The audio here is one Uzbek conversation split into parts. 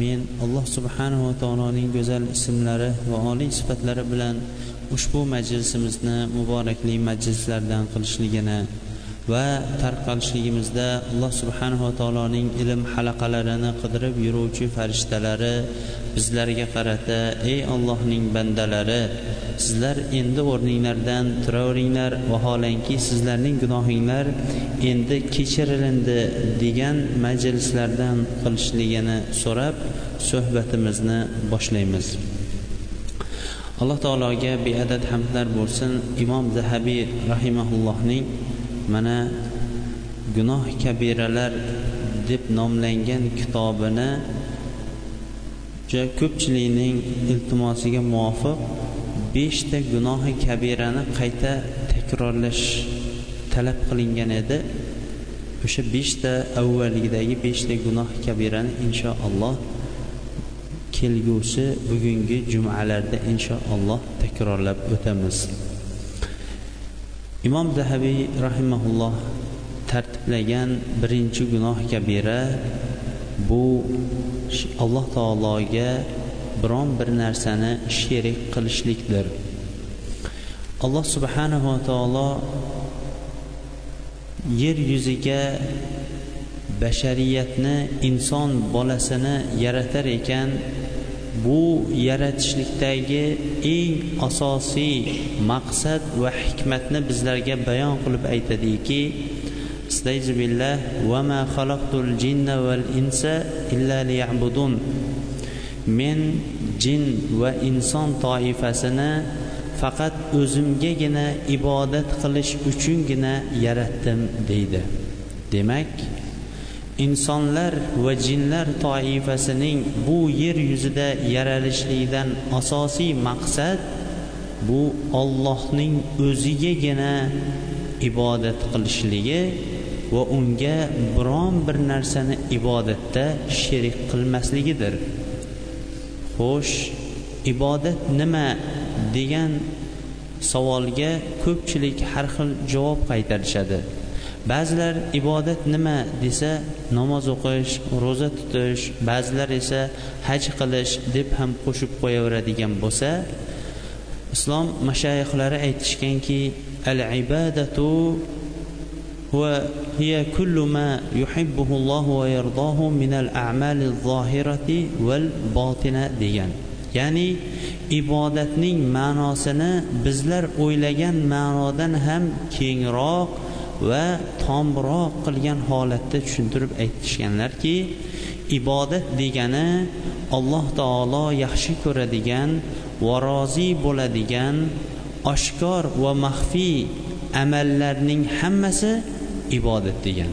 men alloh subhanava taoloning go'zal ismlari va oliy sifatlari bilan ushbu majlisimizni muborakli majlislardan qilishligini va tarqalishligimizda alloh subhanava taoloning ilm halaqalarini qidirib yuruvchi farishtalari bizlarga qarata ey ollohning bandalari sizlar endi o'rninglardan turaveringlar vaholanki sizlarning gunohinglar endi kechirilindi degan majlislardan qilishligini so'rab suhbatimizni boshlaymiz. Alloh taologa beadad hamdlar bo'lsin. Imom zahabiy rahimaullohning mana gunoh kabiralar deb nomlangan kitobini juda ko'pchilikning iltimosiga muvofiq beshta gunohi kabirani qayta takrorlash talab qilingan edi. O'sha beshta avvalgidagi beshta gunoh kabirani inshaalloh kelgusi bugungi jumalarda inshaalloh takrorlab o'tamiz. Imom zahabiy rahimaulloh tartiblagan birinchi gunoh kabira bu alloh taologa biron bir narsani sherik qilishlikdir. Alloh subhanava taolo yer yuziga bashariyatni inson bolasini yaratar ekan bu yaratishlikdagi eng asosiy maqsad va hikmatni bizlarga bayon qilib aytadiki billah va ma xalaqtul jinna val insa illa liya'budun. Men jin va inson toifasini faqat o'zimgagina ibodat qilish uchungina yaratdim deydi. Demak insonlar va jinlar toifasining bu yer yuzida yaralishligidan asosiy maqsad bu ollohning o'zigagina ibodat qilishligi va unga biron bir narsani ibodatda sherik qilmasligidir. Xo'sh ibodat nima degan savolga ko'pchilik har xil javob qaytarishadi. ba'zilar ibodat nima desa namoz o'qish ro'za tutish ba'zilar esa haj qilish deb ham qo'shib qo'yaveradigan bo'lsa islom mashayixlari aytishganki al ibadatu وهي كل ما يحبه الله ويرضاه من الأعمال الظاهرة والباطنة degan ya'ni ibodatning ma'nosini bizlar o'ylagan ma'nodan ham kengroq va tomroq qilgan holatda tushuntirib aytishganlarki ibodat degani alloh taolo yaxshi ko'radigan va rozi bo'ladigan oshkor va maxfiy amallarning hammasi ibodat degan.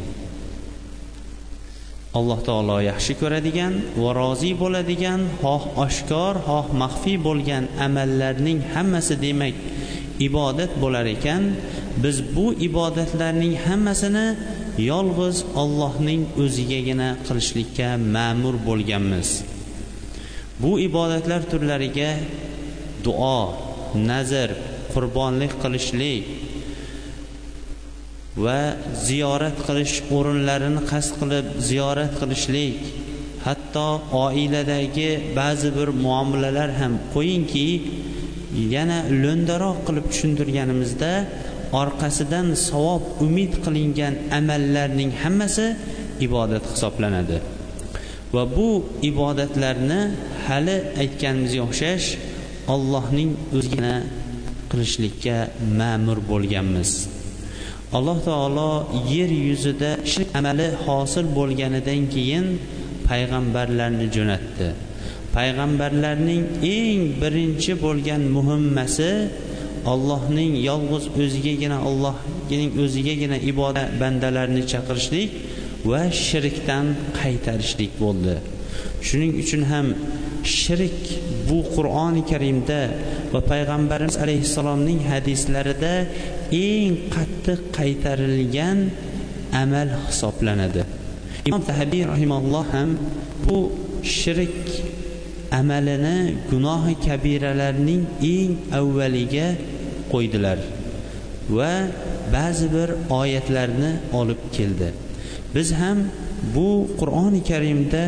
Alloh taolo yaxshi ko'radigan va rozi bo'ladigan xoh oshkor xoh maxfiy bo'lgan amallarning hammasi demak ibodat bo'lar ekan. Biz bu ibodatlarning hammasini yolg'iz ollohning o'zigagina qilishlikka ma'mur bo'lganmiz. Bu ibodatlar turlariga duo nazr qurbonlik qilishlik va ziyorat qilish o'rinlarini qasd qilib ziyorat qilishlik hatto oiladagi ba'zi bir muomalalar ham qo'yingki yana lo'ndaroq qilib tushuntirganimizda orqasidan savob umid qilingan amallarning hammasi ibodat hisoblanadi. Va bu ibodatlarni hali aytganimizga o'xshash ollohning o'zigina qilishlikka ma'mur bo'lganmiz. Alloh taolo yer yuzida shirk amali hosil bo'lganidan keyin payg'ambarlarni jo'natdi. Payg'ambarlarning eng birinchi bo'lgan muhimmasi allohning yolg'iz o'zigagina allohning o'zigagina ibodat bandalarini chaqirishlik va shirkdan qaytarishlik bo'ldi. Shuning uchun ham shirk bu qur'oni karimda va payg'ambarimiz alayhissalomning hadislarida eng qattiq qaytarilgan amal hisoblanadi. Imom tahabiy rahimalloh ham bu shirk amalini gunohi kabiralarning eng avvaliga qo'ydilar. Va ba'zi bir oyatlarni olib keldi. Biz ham bu qur'oni karimda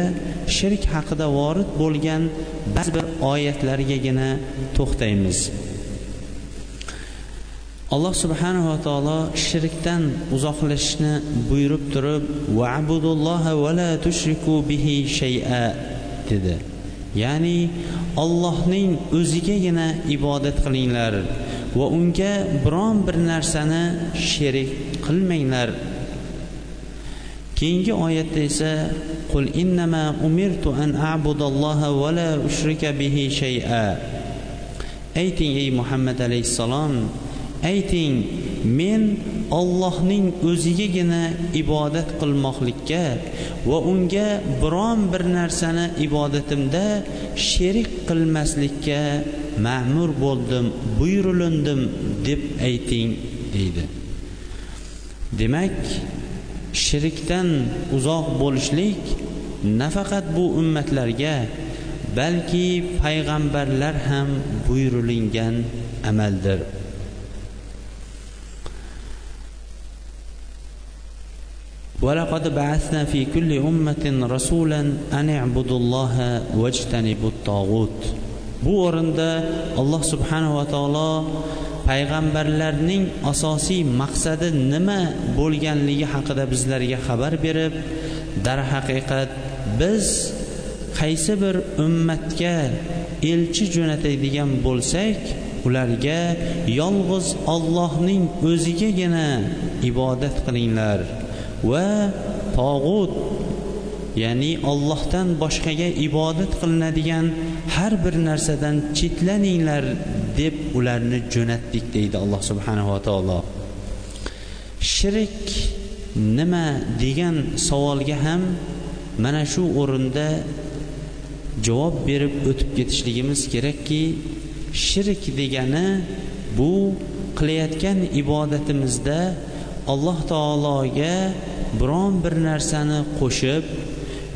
shirk haqida vorid bo'lgan ba'zi bir oyatlargagina to'xtaymiz. Alloh subhanava taolo shirkdan uzoqlashishni buyurib turib vabudulloha va la tushriku bihi shay'a dedi. Ya'ni ollohning o'zigagina ibodat qilinglar. Va unga biron bir narsani sherik qilmanglar. Keyingi oyatda esa qul innama umirtu an a'budalloha va la ushrika bihi shay'a. Ayting ey muhammad alayhissalom ayting men ollohning o'zigagina ibodat qilmoqlikka va unga biron bir narsani ibodatimda sherik qilmaslikka ma'mur bo'ldim buyurilindim deb ayting deydi demak shirkdan uzoq bo'lishlik nafaqat bu ummatlarga balki payg'ambarlar ham buyurilingan amaldir ولقد بعثنا في كل أمة رسولا أن اعبدوا الله واجتنبوا الطاغوت bu o'rinda alloh subhanava taolo payg'ambarlarning asosiy maqsadi nima bo'lganligi haqida bizlarga xabar berib darhaqiqat biz qaysi bir ummatga elchi jo'natadigan bo'lsak ularga yolg'iz ollohning o'zigagina ibodat qilinglar va tog'ut ya'ni ollohdan boshqaga ibodat qilinadigan har bir narsadan chetlaninglar deb ularni jo'natdik deydi alloh subhanava taolo. Shirik nima degan savolga ham mana shu o'rinda javob berib o'tib ketishligimiz kerakki shirk degani bu qilayotgan ibodatimizda alloh taologa biron bir narsani qo'shib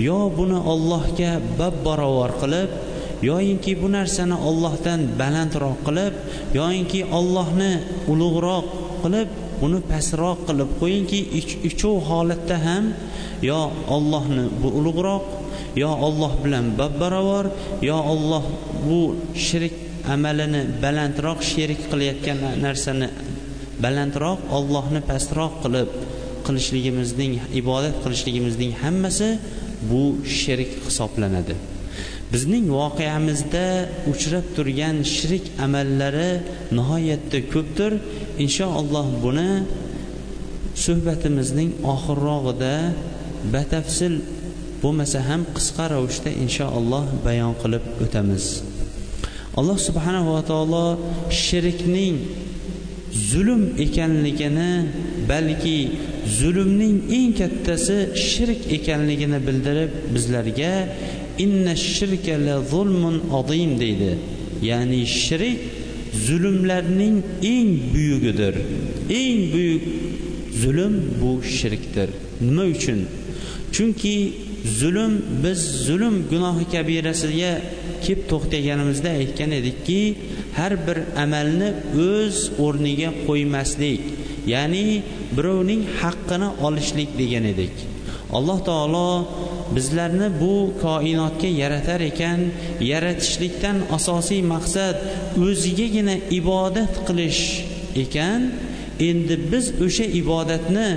yo buni ollohga bab barobar qilib yoyinki bu narsani ollohdan balandroq qilib yoyinki ollohni ulug'roq qilib uni pastroq qilib qo'yingki uchov holatda ham yo ollohni bu ulug'roq yo olloh bilan babbaravor yo olloh bu shirik amalini balandroq sherik qilayotgan narsani balandroq ollohni pastroq qilib qilishligimizning ibodat qilishligimizning hammasi bu shirik hisoblanadi. Bizning voqeamizda uchrab turgan shirik amallari nihoyatda ko'pdir. Inshaalloh buni suhbatimizning oxirrog'ida batafsil bo'lmasa ham qisqa ravishda inshaalloh bayon qilib o'tamiz. Alloh subhanava taolo shirkning zulm ekanligini balki zulmning eng kattasi shirk ekanligini bildirib bizlarga inna shirka la zulmun azim deydi. Ya'ni shirk zulmlarning eng buyugidir. Eng buyuk zulm bu shirkdir. Nima uchun? Chunki zulm biz zulm gunohi kabirasiga kelib to'xtaganimizda aytgan edikki har bir amalni o'z o'rniga qo'ymaslik ya'ni birovning haqqini olishlik degan edik. Alloh taolo bizlarni bu koinotga yaratar ekan. Yaratishlikdan asosiy maqsad o'zigagina ibodat qilish ekan. Endi biz o'sha ibodatni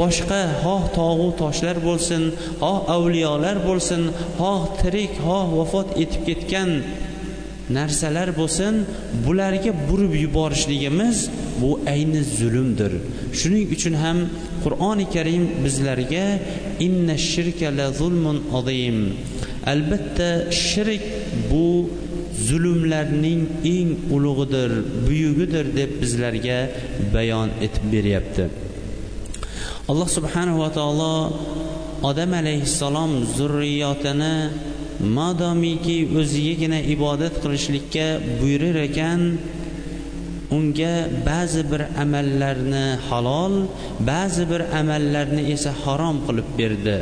boshqa xoh tog'u toshlar bo'lsin xoh avliyolar bo'lsin xoh tirik xoh vafot etib ketgan narsalar bo'lsin bularga burib yuborishligimiz bu ayni zulmdir. Shuning uchun ham qur'oni karim bizlarga inna shirka la zulmun azim. Albatta shirk bu zulmlarning eng ulug'idir buyugidir deb bizlarga bayon etib beryapti. Alloh subhanava taolo odam alayhissalom zurriyotini madomiki o'zigagina ibodat qilishlikka buyurar ekan unga ba'zi bir amallarni halol ba'zi bir amallarni esa harom qilib berdi.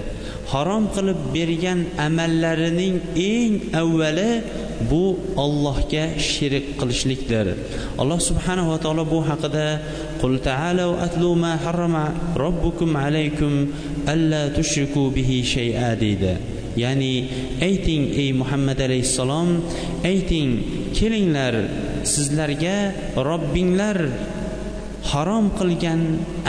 Harom qilib bergan amallarining eng avvali bu Allohga shirik qilishlikdir. Alloh subhanahu va taolo bu haqida qul taalau atlu ma harrama robbukum alaykum alla tushriku bihi shay'a deydi. Ya'ni ayting ey muhammad alayhissalom ayting kelinglar sizlarga robbinglar harom qilgan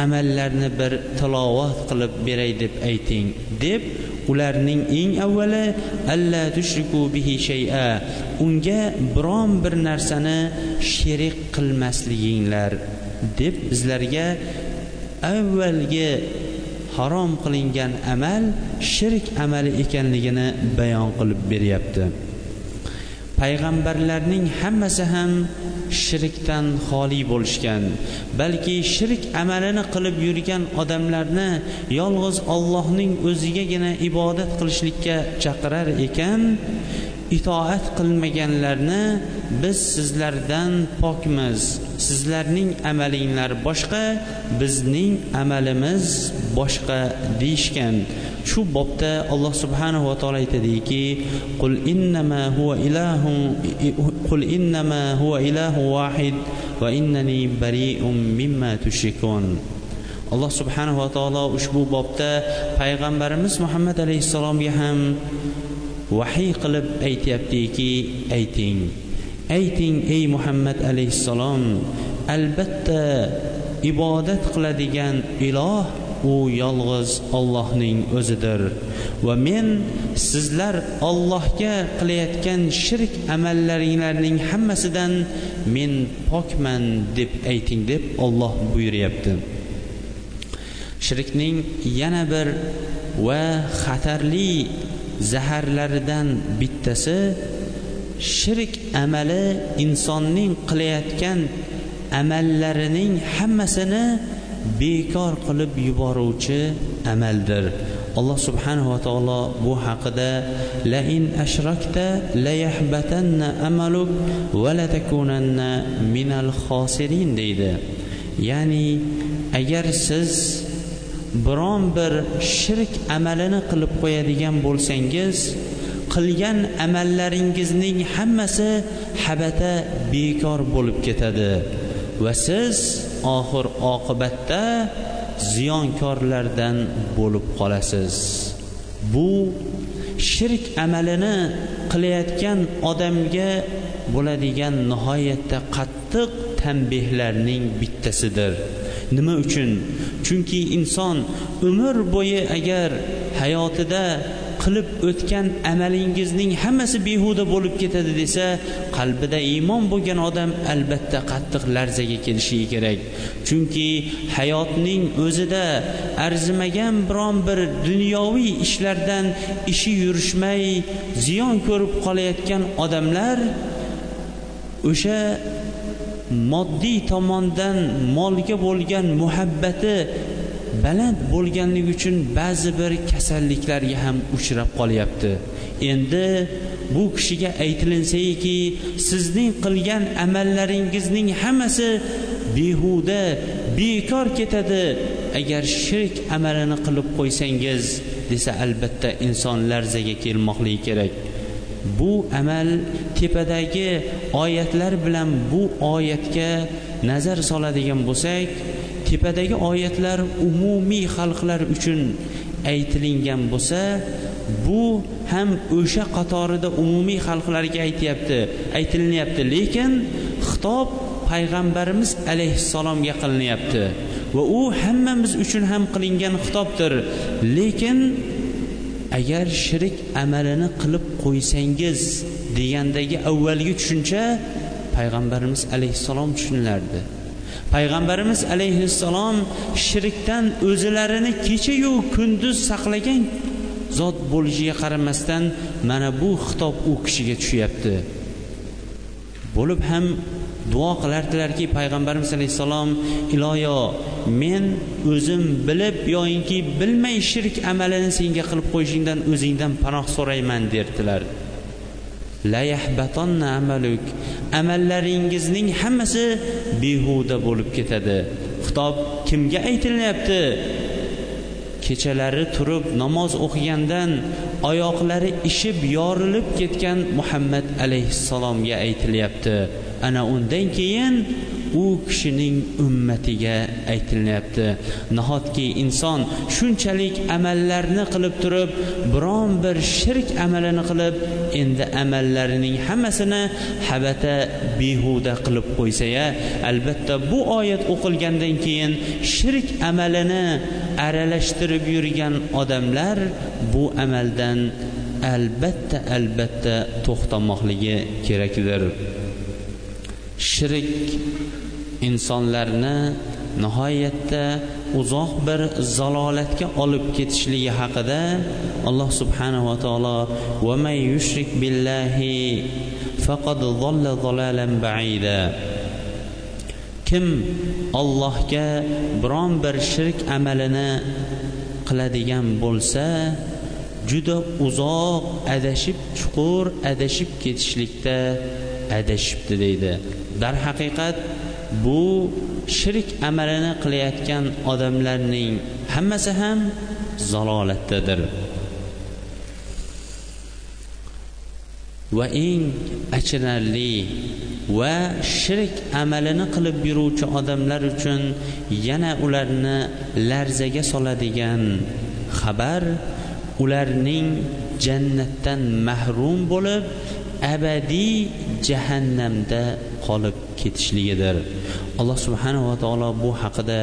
amallarni bir tilovat qilib beray deb ayting deb ularning eng avvali alla tushriku bihi shay'a unga biron bir narsani sherik qilmasliginglar deb bizlarga avvalgi harom qilingan amal shirk amali ekanligini bayon qilib beryapti. Payg'ambarlarning hammasi ham shirkdan xoli bo'lishgan balki shirk amalini qilib yurgan odamlarni yolg'iz ollohning o'zigagina ibodat qilishlikka chaqirar ekan itoat qilmaganlarni biz sizlardan pokmiz. Sizlarning amalinglar boshqa bizning amalimiz boshqa deyishgan. Shu bobda alloh subhanahu va taolo aytadiki qul innama huva ilahu qul innama huva ilahu vahid va innani bari'um mimma tushrikun. Alloh subhanahu va taolo ushbu bobda payg'ambarimiz muhammad alayhissalomga ham vahiy qilib aytyaptiki ayting. Ayting ey muhammad alayhissalom albatta ibodat qiladigan iloh u yolg'iz ollohning o'zidir. Va men sizlar ollohga qilayotgan shirk amallaringlarning hammasidan men pokman deb ayting deb olloh buyuryapti. Shirkning yana bir va xatarli zaharlaridan bittasi shirk amali insonning qilayotgan amallarining hammasini bekor qilib yuboruvchi amaldir. Alloh subhanava taolo bu haqida la in ashrakta la yahbatanna amaluk va la takunanna minal xosirin deydi. Ya'ni agar siz biron bir shirk amalini qilib qo'yadigan bo'lsangiz qilgan amallaringizning hammasi habata bekor bo'lib ketadi. Va siz oxir oqibatda ziyonkorlardan bo'lib qolasiz. Bu shirk amalini qilayotgan odamga bo'ladigan nihoyatda qattiq tanbehlarning bittasidir. Nima uchun? Chunki inson umr bo'yi agar hayotida qilib o'tgan amalingizning hammasi behuda bo'lib ketadi desa qalbida iymon bo'lgan odam albatta qattiq larzaga kelishi kerak. Chunki hayotning o'zida arzimagan biron bir dunyoviy ishlardan ishi yurishmay ziyon ko'rib qolayotgan odamlar o'sha moddiy tomondan molga bo'lgan muhabbati baland bo'lganligi uchun ba'zi bir kasalliklarga ham uchrab qolyapti. Endi bu kishiga aytilinsayki sizning qilgan amallaringizning hammasi behuda bekor ketadi. Agar shirk amalini qilib qo'ysangiz desa albatta inson larzaga kelmoqligi kerak. Bu amal tepadagi oyatlar bilan bu oyatga nazar soladigan bo'lsak tepadagi oyatlar umumiy xalqlar uchun aytilingan bo'lsa bu ham o'sha qatorida umumiy xalqlarga aytyapti aytilinyapti. Lekin xitob payg'ambarimiz alayhissalomga qilinyapti va u hammamiz uchun ham qilingan xitobdir. Lekin agar shirik amalini qilib qo'ysangiz degandagi avvalgi tushuncha payg'ambarimiz alayhissalom tushunilardi payg'ambarimiz alayhissalom shirkdan o'zilarini kechayu kunduz saqlagan zot bo'lishiga qaramasdan mana bu xitob u kishiga tushyapti. Bo'lib ham duo qilardilarki payg'ambarimiz alayhissalom iloyo men o'zim bilib yoyinki bilmay shirk amalini senga qilib qo'yishingdan o'zingdan panoh so'rayman derdilar. Layahbatanna amaluk. Amallaringizning hammasi behuda bo'lib ketadi. Xitob kimga aytilyapti? Kechalari turib namoz o'qigandan oyoqlari ishib yorilib ketgan muhammad alayhissalomga aytilyapti. Ana undan keyin u kishining ummatiga aytilyapti nahotki inson shunchalik amallarni qilib turib biron bir shirk amalini qilib endi amallarining hammasini habata behuda qilib qo'ysa ya albatta bu oyat o'qilgandan keyin shirk amalini aralashtirib yurgan odamlar bu amaldan albatta albatta to'xtamoqligi kerakdir. Shirk insonlarni nihoyatda uzoq bir zalolatga olib ketishligi haqida alloh subhanahu va taolo va may yushrik billahi faqad dhalla zalalan ba'ida. Kim ollohga biron bir shirk amalini qiladigan bo'lsa juda uzoq adashib chuqur adashib ketishlikda adashibdi deydi. Darhaqiqat bu shirk amalini qilayotgan odamlarning hammasi ham zalolatdadir. Va eng achinarli va shirk amalini qilib yuruvchi odamlar uchun yana ularni larzaga soladigan xabar ularning jannatdan mahrum bo'lib abadiy jahannamda qolib ketishligidir alloh subhanahu va taolo bu haqida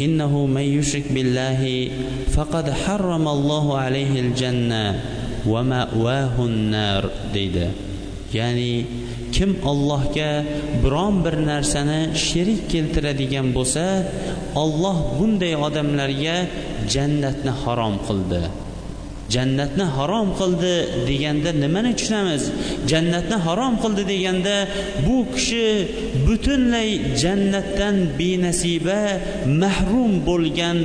إنه من يشرك بالله فقد حرم الله عليه الجنة ومأواه النار deydi ya'ni kim allohga biron bir narsani sherik keltiradigan bo'lsa olloh bunday odamlarga jannatni harom qildi Jannatni harom qildi deganda nimani tushunamiz? Jannatni harom qildi deganda bu kishi butunlay jannatdan benasiba mahrum bo'lgan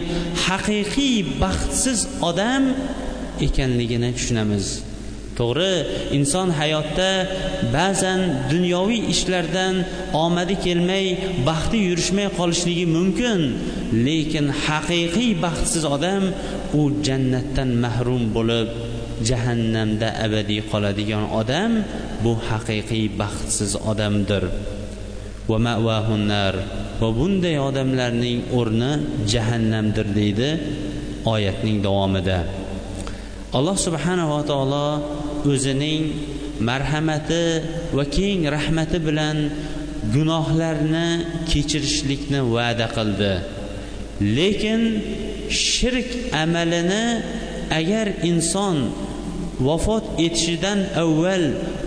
haqiqiy baxtsiz odam ekanligini tushunamiz. To'g'ri inson hayotda ba'zan dunyoviy ishlardan omadi kelmay baxti yurishmay qolishligi mumkin. Lekin haqiqiy baxtsiz odam u jannatdan mahrum bo'lib jahannamda abadiy qoladigan odam bu haqiqiy baxtsiz odamdir. Va mavahunnar va bunday odamlarning o'rni jahannamdir deydi oyatning davomida. Alloh subhanava taolo o'zining marhamati va keng rahmati bilan gunohlarni kechirishlikni va'da qildi. Lekin shirk amalini agar inson vafot etishidan avval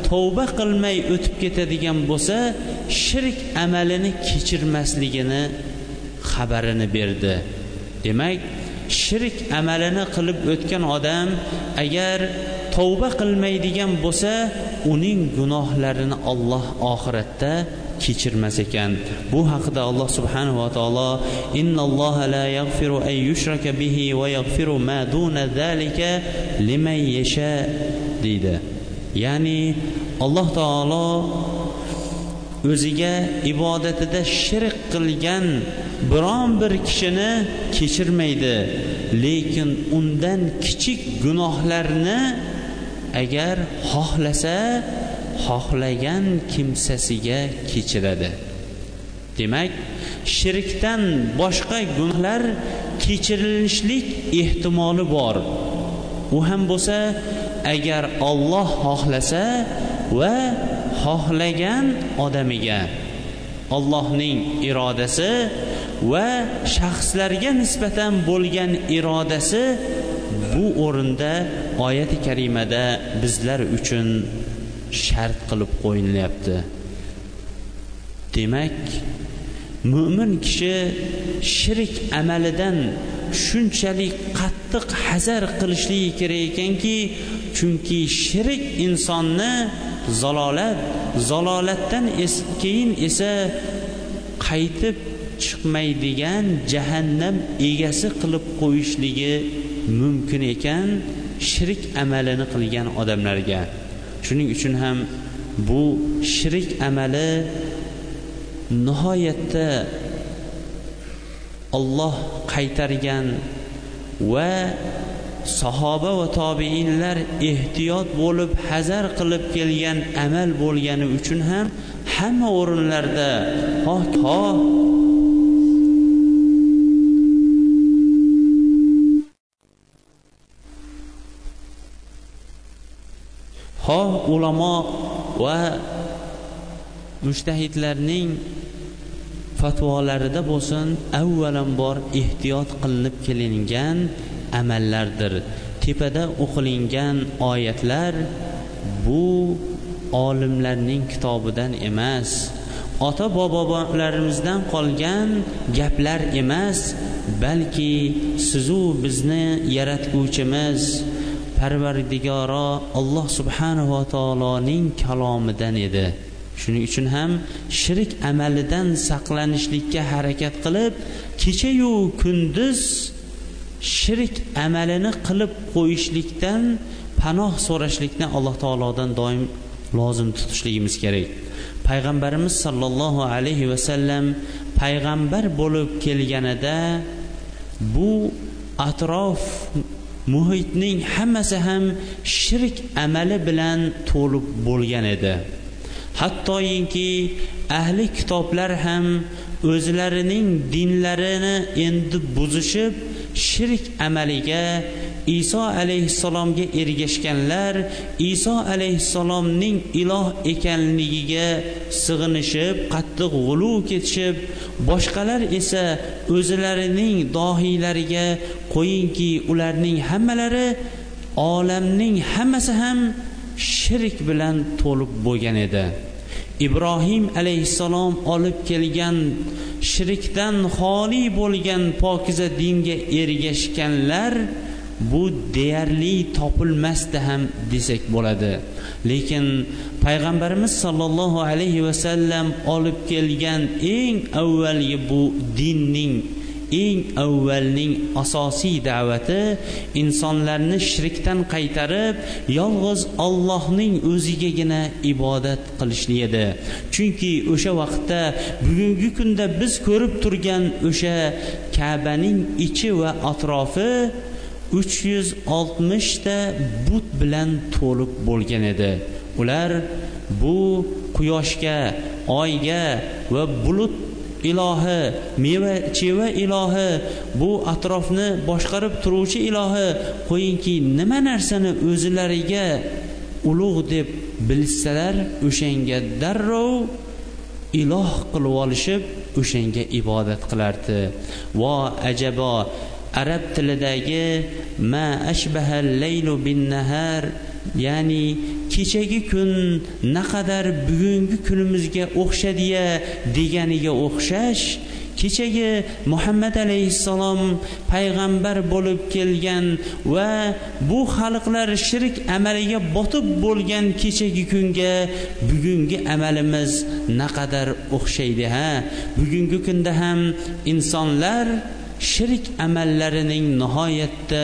tavba qilmay o'tib ketadigan bo'lsa shirk amalini kechirmasligini xabarini berdi. Demak shirk amalini qilib o'tgan odam agar tavba qilmaydigan bo'lsa uning gunohlarini olloh oxiratda kechirmas ekan. Bu haqida alloh subhanahu va taolo innalloha la yaghfiru an yushraka bihi va yaghfiru ma duna zalika liman yasha deydi. Ya'ni alloh taolo o'ziga ibodatida shirk qilgan biron bir kishini kechirmaydi. Lekin undan kichik gunohlarni agar xohlasa xohlagan kimsasiga kechiradi. Demak shirkdan boshqa gunohlar kechirilishlik ehtimoli bor. U ham bo'lsa agar olloh xohlasa va xohlagan odamiga ollohning irodasi va shaxslarga nisbatan bo'lgan irodasi bu o'rinda oyati karimada bizlar uchun shart qilib qo'yilyapti demak mo'min kishi shirk amalidan shunchalik qattiq hazar qilishligi kerak ekanki chunki shirk insonni zalolat zalolatdan keyin esa qaytib chiqmaydigan jahannam egasi qilib qo'yishligi mumkin ekan. Shirk amalini qilgan odamlarga. Shuning uchun ham bu shirik amali nihoyatda olloh qaytargan va sahoba va tobeinlar ehtiyot bo'lib hazar qilib kelgan amal bo'lgani uchun ham hamma o'rinlarda xoh xoh xoh ulamo va mushtahidlarning fatvolarida bo'lsin avvalambor ehtiyot qilinib kelingan amallardir. Tepada o'qilingan oyatlar bu olimlarning kitobidan emas ota bobolarimizdan qolgan gaplar emas balki sizu bizni yaratguvchimiz parvardigoro alloh subhanava taoloning kalomidan edi. Shuning uchun ham shirk amalidan saqlanishlikka harakat qilib kechayu kunduz shirk amalini qilib qo'yishlikdan panoh so'rashlikni alloh taolodan doim lozim tutishligimiz kerak. Payg'ambarimiz sollallohu alayhi vasallam payg'ambar bo'lib kelganida bu atrof muhitning hammasi ham shirk amali bilan to'lib bo'lgan edi. Hattoyinki ahli kitoblar ham o'zlarining dinlarini endi buzishib shirk amaliga iso alayhissalomga ergashganlar iso alayhissalomning iloh ekanligiga sig'inishib qat qattiq g'uluv ketishib boshqalar esa o'zlarining dohiylariga qo'yingki ularning hammalari olamning hammasi ham shirk bilan to'lib bo'lgan edi. Ibrohim alayhissalom olib kelgan shirkdan xoli bo'lgan pokiza dinga ergashganlar bu deyarli topilmasdi ham desak bo'ladi. Lekin payg'ambarimiz sollallohu alayhi vasallam olib kelgan eng avvalgi bu dinning eng avvalning asosiy da'vati insonlarni shirkdan qaytarib yolg'iz ollohning o'zigagina ibodat qilishlik edi. Chunki o'sha vaqtda bugungi kunda biz ko'rib turgan o'sha kabaning ichi va atrofi uch yuz oltmishta but bilan to'lib bo'lgan edi. Ular bu quyoshga oyga va bulut ilohi meva cheva ilohi bu atrofni boshqarib turuvchi ilohi qo'yingki nima narsani o'zlariga ulug' deb bilsalar o'shanga darrov iloh qilib olishib o'shanga ibodat qilardi. Vo ajabo arab tilidagi ma ashbahal laylu bin nahar ya'ni kechagi kun naqadar bugungi kunimizga o'xshadiya deganiga o'xshash kechagi muhammad alayhissalom payg'ambar bo'lib kelgan va bu xalqlar shirk amaliga botib bo'lgan kechagi kunga bugungi amalimiz naqadar o'xshaydi ha. Bugungi kunda ham insonlar shirk amallarining nihoyatda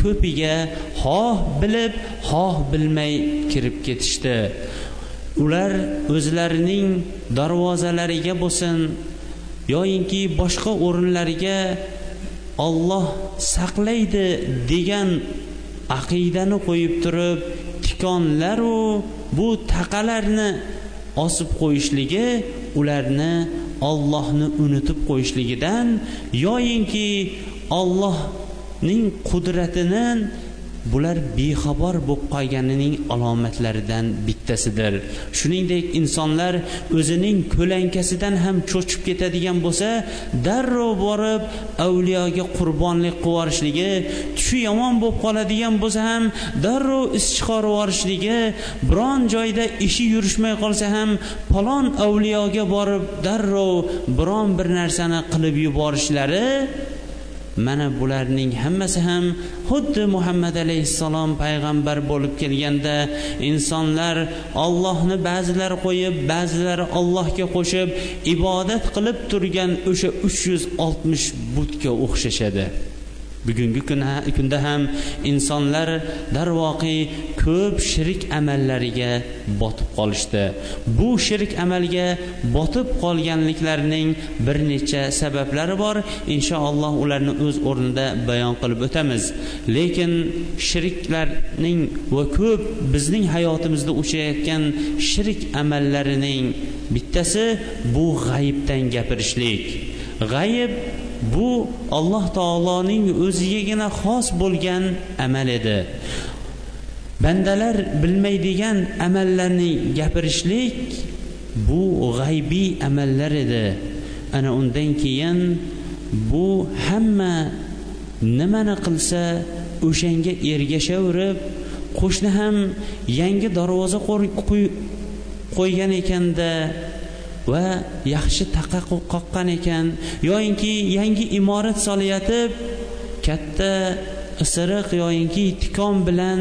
ko'piga xoh bilib xoh bilmay kirib ketishdi. Ular o'zlarining darvozalariga bo'lsin yoyinki boshqa o'rinlariga olloh saqlaydi degan aqidani qo'yib turib tikonlaru bu taqalarni osib qo'yishligi ularni ollohni unutib qo'yishligidan yoyinki ollohning qudratini bular bexabar bo'lib qolganining alomatlaridan bittasidir. Shuningdek insonlar o'zining ko'lankasidan ham cho'chib ketadigan bo'lsa darrov borib avliyoga qurbonlik qilib yuborishligi tushi yomon bo'lib qoladigan bo'lsa ham darrov is chiqarib yuborishligi biron joyda ishi yurishmay qolsa ham palon avliyoga borib darrov biron bir narsani qilib yuborishlari mana bularning hammasi ham xuddi muhammad alayhissalom payg'ambar bo'lib kelganda insonlar ollohni ba'zilari qo'yib ba'zilari ollohga qo'shib ibodat qilib turgan o'sha uch yuz oltmish butga o'xshashadi. Bugungi kunda ham insonlar darvoqe ko'p shirik amallariga botib qolishdi. Bu shirik amalga botib qolganliklarining bir necha sabablari bor. Inshaalloh ularni o'z o'rnida bayon qilib o'tamiz. Lekin shiriklarning va ko'p bizning hayotimizda uchrayotgan shirik amallarining bittasi bu g'ayibdan gapirishlik. G'ayib bu alloh taoloning o'zigagina xos bo'lgan amal edi. Bandalar bilmaydigan amallarni gapirishlik bu g'aybiy amallar edi. Ana undan keyin bu hamma nimani qilsa o'shanga ergashaverib qo'shni ham yangi darvoza qo'ygan ekanda va yaxshi taqa qoqqan ekan. Yoyinki yangi imorat solayotib katta isiriq yoyinki tikon bilan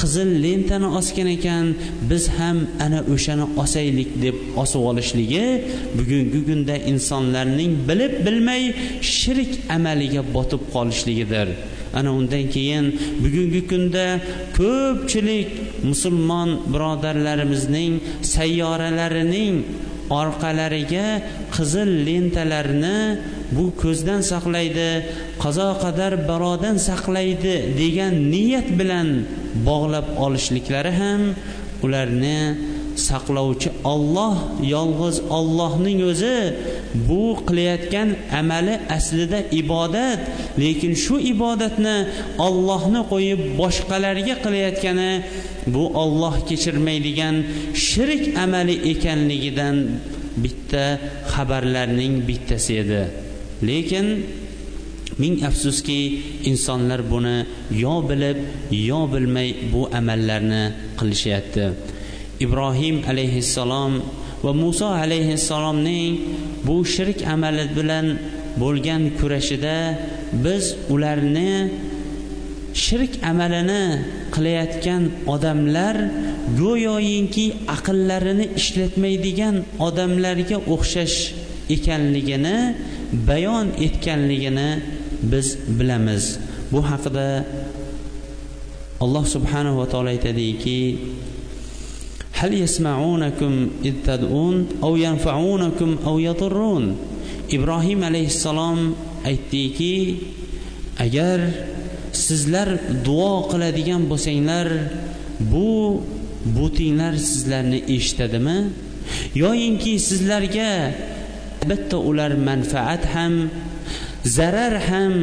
qizil lentani osgan ekan. Biz ham ana o'shani osaylik deb osib olishligi bugungi kunda insonlarning bilib bilmay shirk amaliga botib qolishligidir. Ana undan keyin bugungi kunda ko'pchilik musulmon birodarlarimizning sayyoralarining orqalariga qizil lentalarni bu ko'zdan saqlaydi qazo qadar balodan saqlaydi degan niyat bilan bog'lab olishliklari ham ularni saqlovchi olloh yolg'iz ollohning o'zi bu qilayotgan amali aslida ibodat lekin shu ibodatni ollohni qo'yib boshqalarga qilayotgani bu olloh kechirmaydigan shirk amali ekanligidan bitta xabarlarning bittasi edi. Lekin ming afsuski insonlar buni yo bilib yo bilmay bu amallarni qilishyapti ibrohim alayhissalom va muso alayhissalomning bu shirk amali bilan bo'lgan kurashida biz ularni shirk amalini qilayotgan odamlar go'yoyinki aqllarini ishlatmaydigan odamlarga o'xshash ekanligini bayon etganligini biz bilamiz. Bu haqida alloh subhanahu va taolo aytadiki هل يسمعونكم إذ تدعون أو ينفعونكم أو يضرون ibrohim alayhissalom aytdiki agar sizlar duo qiladigan bo'lsanglar bu butinglar sizlarni eshitadimi yoyinki sizlarga albatta ular manfaat ham zarar ham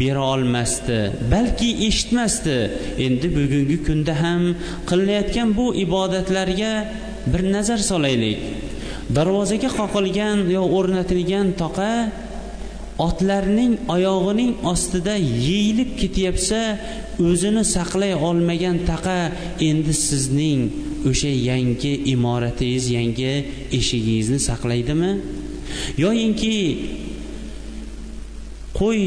bera olmasdi balki eshitmasdi. Endi bugungi kunda ham qilinayotgan bu ibodatlarga bir nazar solaylik. Darvozaga qoqilgan yo o'rnatilgan toqa otlarning oyog'ining ostida yeyilib ketyapsa o'zini saqlay olmagan taqa endi sizning o'sha yangi imoratingiz yangi eshigingizni saqlaydimi? Yoyinki qo'y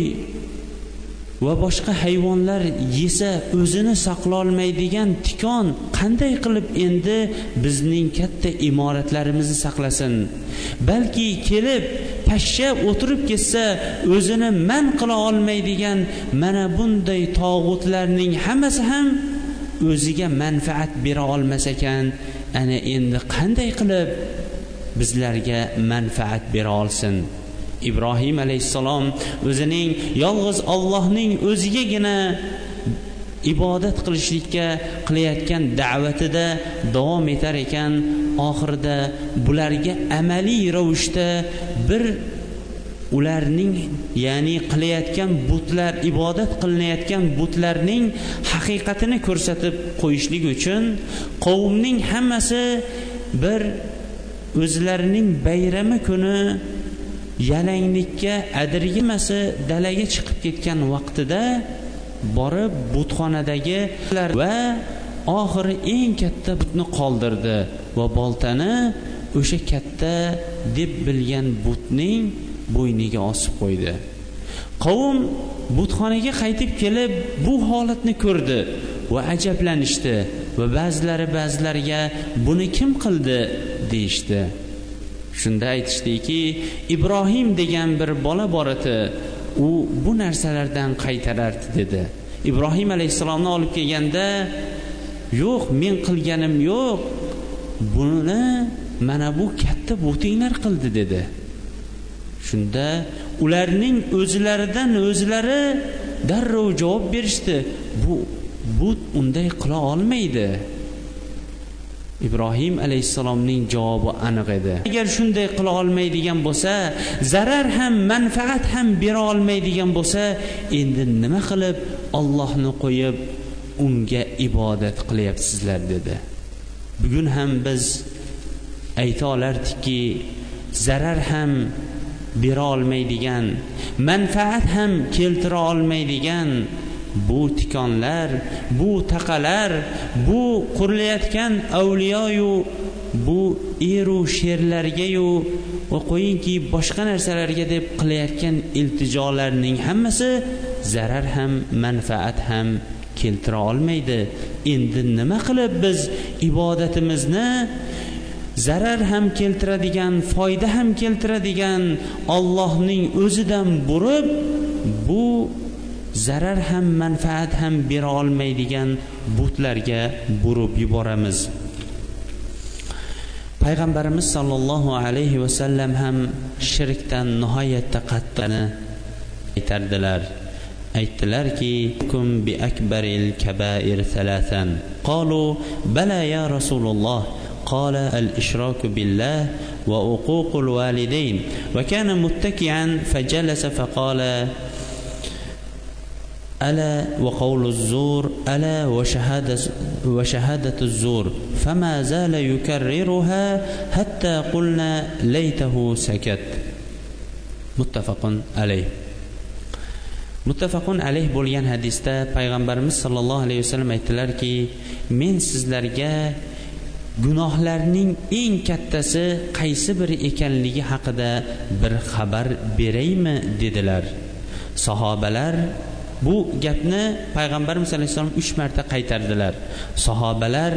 va boshqa hayvonlar yesa o'zini saqlolmaydigan tikon qanday qilib endi bizning katta imoratlarimizni saqlasin? Balki kelib pashsha o'tirib ketsa o'zini man qila olmaydigan mana bunday tog'utlarning hammasi ham o'ziga manfaat bera olmas ekan. Ana endi qanday qilib bizlarga manfaat bera olsin? Ibrohim alayhissalom o'zining yolg'iz ollohning o'zigagina ibodat qilishlikka qilayotgan da'vatida davom etar ekan. Oxirida bularga amaliy ravishda bir ularning ya'ni qilayotgan butlar ibodat qilinayotgan butlarning haqiqatini ko'rsatib qo'yishlik uchun qavmning hammasi bir o'zlarining bayrami kuni yalanglikka adirgimasi dalaga chiqib ketgan vaqtida borib butxonadagi va oxiri eng katta butni qoldirdi va boltani o'sha katta deb bilgan butning bo'yniga osib qo'ydi. Qavm butxonaga qaytib kelib bu holatni ko'rdi va ajablanishdi va ba'zilari ba'zilariga buni kim qildi? deyishdi. Shunda aytishdiki ibrohim degan bir bola bor edi. U bu narsalardan qaytarardi dedi. Ibrohim alayhissalomni olib kelganda yo'q men qilganim yo'q. Buni mana bu katta bo'tinglar qildi dedi. Shunda ularning o'zlaridan o'zlari darrov javob berishdi. Bu but unday qila olmaydi. Ibrohim alayhissalomning javobi aniq edi. Agar shunday qila olmaydigan bo'lsa zarar ham manfaat ham bera olmaydigan bo'lsa endi nima qilib ollohni qo'yib unga ibodat qilyapsizlar dedi. Bugun ham biz ayta olardikki zarar ham bera olmaydigan manfaat ham keltira olmaydigan bu tikonlar bu taqalar bu qurilayotgan avliyoyu bu eru sherlargayu va qo'yingki boshqa narsalarga deb qilayotgan iltijolarning hammasi zarar ham manfaat ham keltira olmaydi. Endi nima qilib biz ibodatimizni zarar ham keltiradigan foyda ham keltiradigan ollohning o'zidan burib bu zarar ham manfaat ham bera olmaydigan butlarga burib yuboramiz payg'ambarimiz sollallohu alayhi vasallam ham shirkdan nihoyatda qattiqni aytardilar aytdilarki kum bi akbaril kabair thalathan qalu bala ya rasululloh قال الإشراك بالله وعقوق الوالدين وكان متكئا فجلس فقال ألا وقول الزور ألا وشهادة, وشهادة الزور فما زال يكررها حتى قلنا ليته سكت متفق عليه muttafaqun alayh bo'lgan hadisda payg'ambarimiz sollallohu alayhi vasallam aytdilarki men sizlarga gunohlarning eng kattasi qaysi biri ekanligi haqida bir xabar beraymi dedilar sahobalar bu gapni payg'ambarimiz alayhissalom uch marta qaytardilar. Sahobalar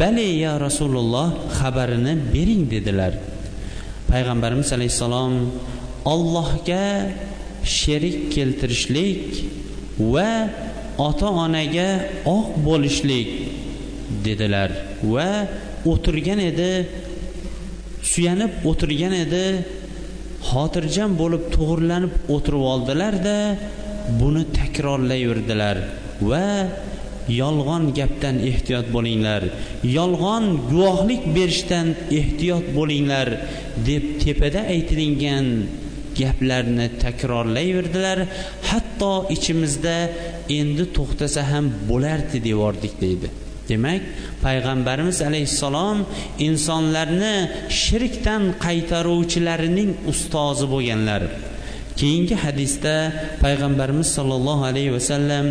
bale ya rasululloh xabarini bering dedilar. Payg'ambarimiz alayhissalom ollohga sherik keltirishlik va ota onaga oq bo'lishlik dedilar. Va o'tirgan edi suyanib o'tirgan edi xotirjam bo'lib to'g'irlanib o'tirib oldilarda buni takrorlayverdilar va yolg'on gapdan ehtiyot bo'linglar. Yolg'on guvohlik berishdan ehtiyot bo'linglar deb tepada aytilingan gaplarni takrorlayverdilar. Hatto ichimizda endi to'xtasa ham bo'lardi devordik deydi. Demak payg'ambarimiz alayhissalom insonlarni shirkdan qaytaruvchilarining ustozi bo'lganlar. Keyingi hadisda payg'ambarimiz sollallohu alayhi vasallam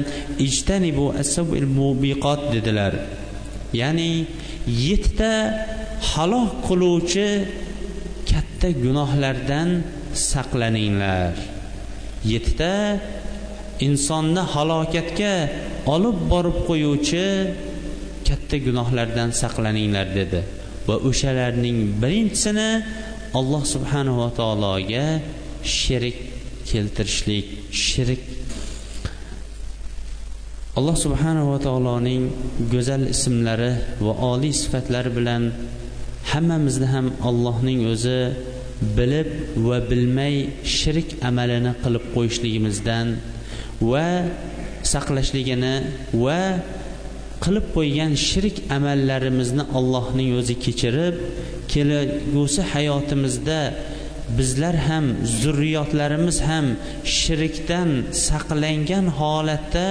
ijtanibu asabil mubiqot dedilar. Ya'ni yettita halok qiluvchi katta gunohlardan saqlaninglar. Yettita insonni halokatga olib borib qo'yuvchi katta gunohlardan saqlaninglar dedi. Va o'shalarning birinchisini alloh subhanava taologa sherik keltirishlik shirk alloh subhanava taoloning go'zal ismlari va oliy sifatlari bilan hammamizni ham allohning o'zi bilib va bilmay shirk amalini qilib qo'yishligimizdan va saqlashligini va qilib qo'ygan shirk amallarimizni allohning o'zi kechirib kelgusi hayotimizda bizlar ham zurriyotlarimiz ham shirkdan saqlangan holatda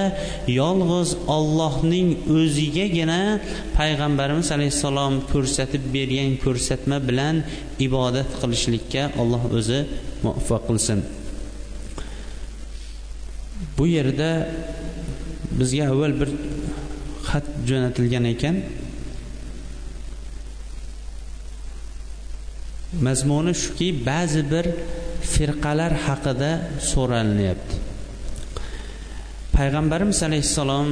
yolg'iz ollohning o'zigagina payg'ambarimiz alayhissalom ko'rsatib bergan ko'rsatma bilan ibodat qilishlikka alloh o'zi muvaffaq qilsin. Bu yerda bizga avval bir xat jo'natilgan ekan. Mazmuni shuki ba'zi bir firqalar haqida so'ralinyapti. Payg'ambarimiz alayhissalom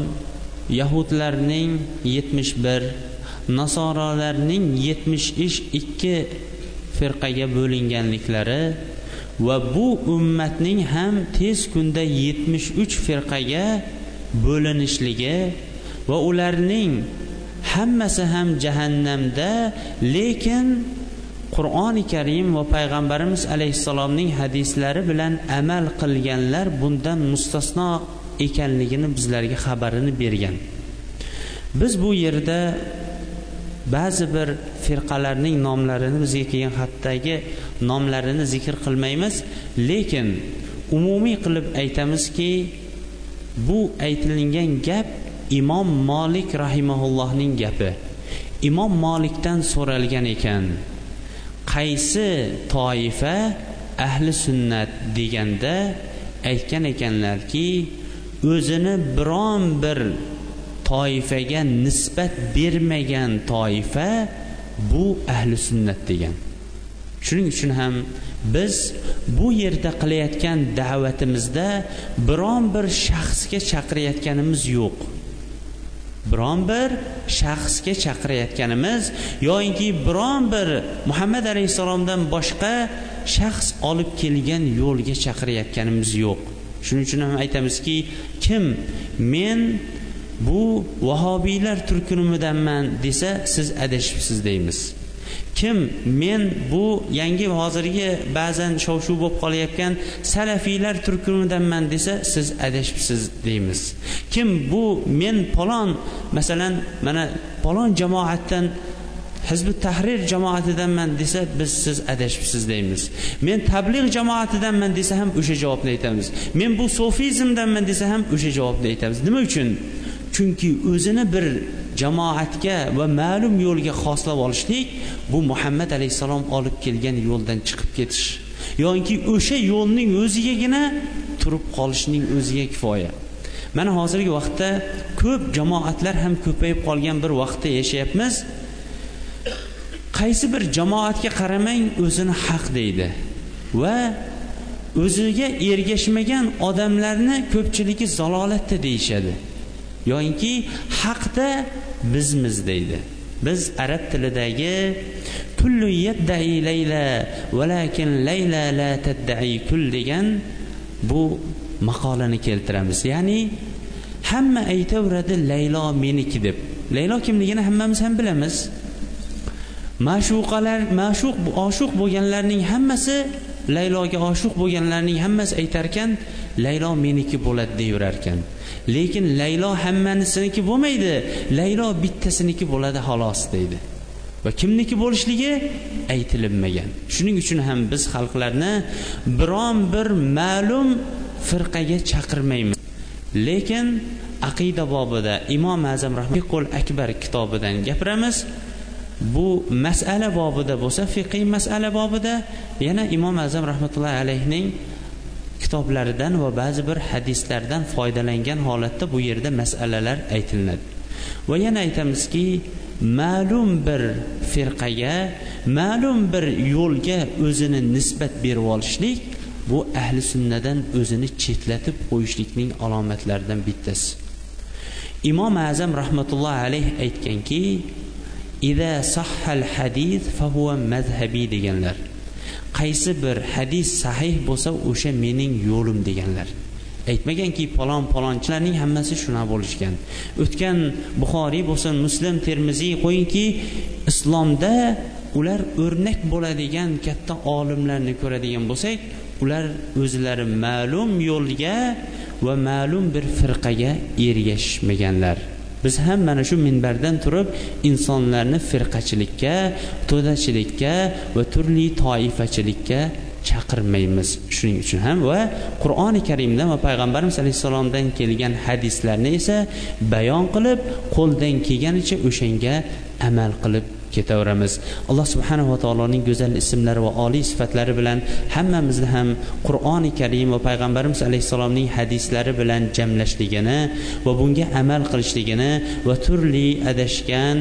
yahudlarning yetmish bir nasorolarning yetmish ikki firqaga bo'linganliklari va bu ummatning ham tez kunda yetmish uch firqaga bo'linishligi va ularning hammasi ham jahannamda lekin qur'oni karim va payg'ambarimiz alayhissalomning hadislari bilan amal qilganlar bundan mustasno ekanligini bizlarga xabarini bergan. Biz bu yerda ba'zi bir firqalarning nomlarini bizga kelgan xatdagi nomlarini zikr qilmaymiz lekin umumiy qilib aytamizki bu aytilingan gap imom molik rahimaullohning gapi. Imom molikdan so'ralgan ekan qaysi toifa ahli sunnat deganda aytgan ekanlarki o'zini biron bir toifaga nisbat bermagan toifa bu ahli sunnat degan. Shuning uchun ham biz bu yerda qilayotgan da'vatimizda biron bir shaxsga chaqirayotganimiz yo'q. Biron bir shaxsga chaqirayotganimiz yoinki biron bir muhammad alayhissalomdan boshqa shaxs olib kelgan yo'lga chaqirayotganimiz yo'q. Shuning uchun ham aytamizki kim men bu vahobiylar turkumidanman desa siz adashibsiz deymiz. Kim men bu yangi hozirgi ba'zan shov shuv bo'lib qolayotgan salafiylar turkumidanman desa siz adashibsiz deymiz. Kim bu men palon masalan mana palon jamoatdan hizbi tahrir jamoatidanman desa biz siz adashibsiz deymiz. Men tabliğ jamoatidanman desa ham o'sha javobni aytamiz. Men bu sufizmdanman desa ham o'sha javobni aytamiz. Nima uchun? Chunki o'zini bir jamoatga va ma'lum yo'lga xoslab olishlik bu muhammad alayhissalom olib kelgan yo'ldan chiqib ketish. Yoki o'sha yo'lning o'zigagina turib qolishning o'ziga kifoya. Mana hozirgi vaqtda ko'p jamoatlar ham ko'payib qolgan bir vaqtda yashayapmiz. Qaysi bir jamoatga qaramang o'zini haq deydi va o'ziga ergashmagan odamlarni ko'pchiligi zalolatda deyishadi. Yoyinki haqda bizmiz deydi. Biz arab tilidagi kullu yaddai layla valakin layla la taddai kul degan bu maqolani keltiramiz. Ya'ni hamma aytaveradi laylo meniki deb. Laylo kimligini hammamiz ham bilamiz. Ma'shuqalar ma'shuq oshiq bo'lganlarning hammasi layloga oshiq bo'lganlarning hammasi aytarkan laylo meniki bo'ladi deyverarkan lekin laylo hammanisiniki bo'lmaydi. Laylo bittasiniki bo'ladi xolos deydi. Va kimniki bo'lishligi aytilinmagan. Shuning uchun ham biz xalqlarni biron bir ma'lum firqaga chaqirmaymiz. Lekin aqida bobida imom azam rahmiqul akbar kitobidan gapiramiz. Bu masala bobida bo'lsa fiqiy masala bobida yana imom azam rahmatullohi alayhining kitoblaridan va ba'zi bir hadislardan foydalangan holatda bu yerda masalalar aytilinadi va yana aytamizki ma'lum bir firqaga ma'lum bir yo'lga o'zini nisbat berib olishlik bu ahli sunnadan o'zini chetlatib qo'yishlikning alomatlaridan bittasi. Imom azam rahmatullohi alayh aytganki ida sahhal hadis fahuva mazhabiy deganlar. Qaysi bir hadis sahih bo'lsa o'sha mening yo'lim deganlar. Aytmaganki palon palonchilarning hammasi shunaqa bo'lishgan. O'tgan buxoriy bo'lsin muslim termiziy qo'yingki islomda ular o'rnak bo'ladigan katta olimlarni ko'radigan bo'lsak ular o'zlari ma'lum yo'lga va ma'lum bir firqaga ergashmaganlar biz ham mana shu minbardan turib insonlarni firqachilikka to'dachilikka va turli toifachilikka chaqirmaymiz. Shuning uchun ham va qur'oni karimdan va payg'ambarimiz alayhissalomdan kelgan hadislarni esa bayon qilib qo'ldan kelganicha o'shanga amal qilib ketaveramiz. Alloh subhanava taoloning go'zal ismlari va oliy sifatlari bilan hammamizni ham qur'oni karim va payg'ambarimiz alayhissalomning hadislari bilan jamlashligini va bunga amal qilishligini va turli adashgan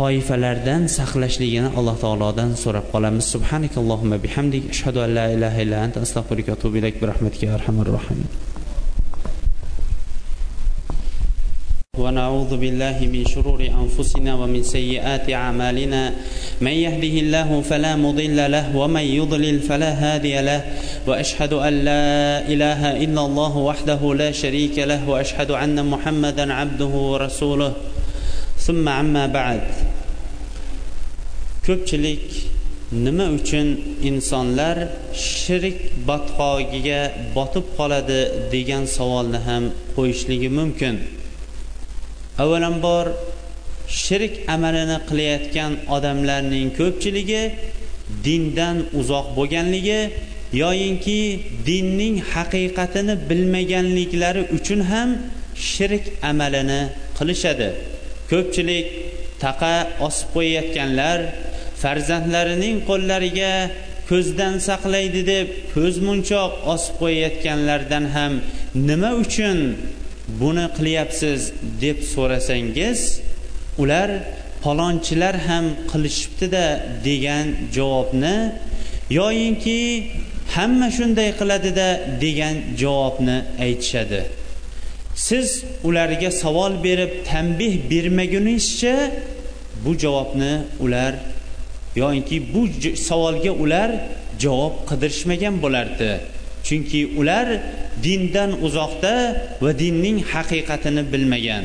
toifalardan saqlashligini alloh taolodan so'rab qolamiz. Subhanakallohumma bihamdik. Ashhadu an la ilaha illa anta astag'firuka va atubu ilayk. Bi rahmatika ya arhamar rohimin. ونعوذ بالله من شرور أنفسنا ومن سيئات أعمالنا من يهده الله فلا مضل له ومن يضلل فلا هادي له واشهد ان لا اله الا الله وحده لا شريك له واشهد ان محمدا عبده ورسوله ثم عما بعد ko'pchilik nima uchun insonlar shirk botqog'iga botib qoladi degan savolni ham qo'yishligi mumkin Avvalambor shirk amalini qilayotgan odamlarning ko'pchiligi dindan uzoq bo'lganligi yoyinki dinning haqiqatini bilmaganliklari uchun ham shirk amalini qilishadi. Ko'pchilik taqa osib qo'yayotganlar farzandlarining qo'llariga ko'zdan saqlaydi deb ko'zmunchoq osib qo'yayotganlardan ham nima uchun buni qilyapsiz deb so'rasangiz ular palonchilar ham qilishibdida degan javobni yoyinki hamma shunday qiladida degan javobni aytishadi. Siz ularga savol berib tanbeh bermaguningizcha bu javobni ular yoinki bu savolga ular javob qidirishmagan bo'lardi. Chunki ular dindan uzoqda va dinning haqiqatini bilmagan.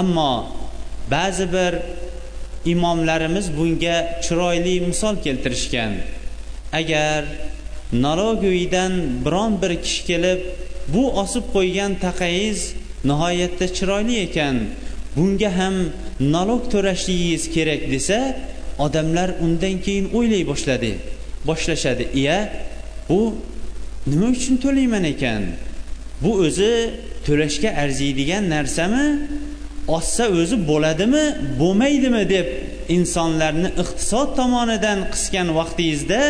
Ammo ba'zi bir imomlarimiz bunga chiroyli misol keltirishgan. Agar nalogo'yidan biron bir kishi kelib bu osib qo'ygan taqayiz nihoyatda chiroyli ekan bunga ham nalog to'lashligingiz kerak desa odamlar undan keyin o'ylay boshladi boshlashadi. Iya bu nima uchun to'layman ekan? Bu o'zi to'lashga arziydigan narsami? Ossa o'zi bo'ladimi bo'lmaydimi deb insonlarni iqtisod tomonidan qisgan vaqtingizda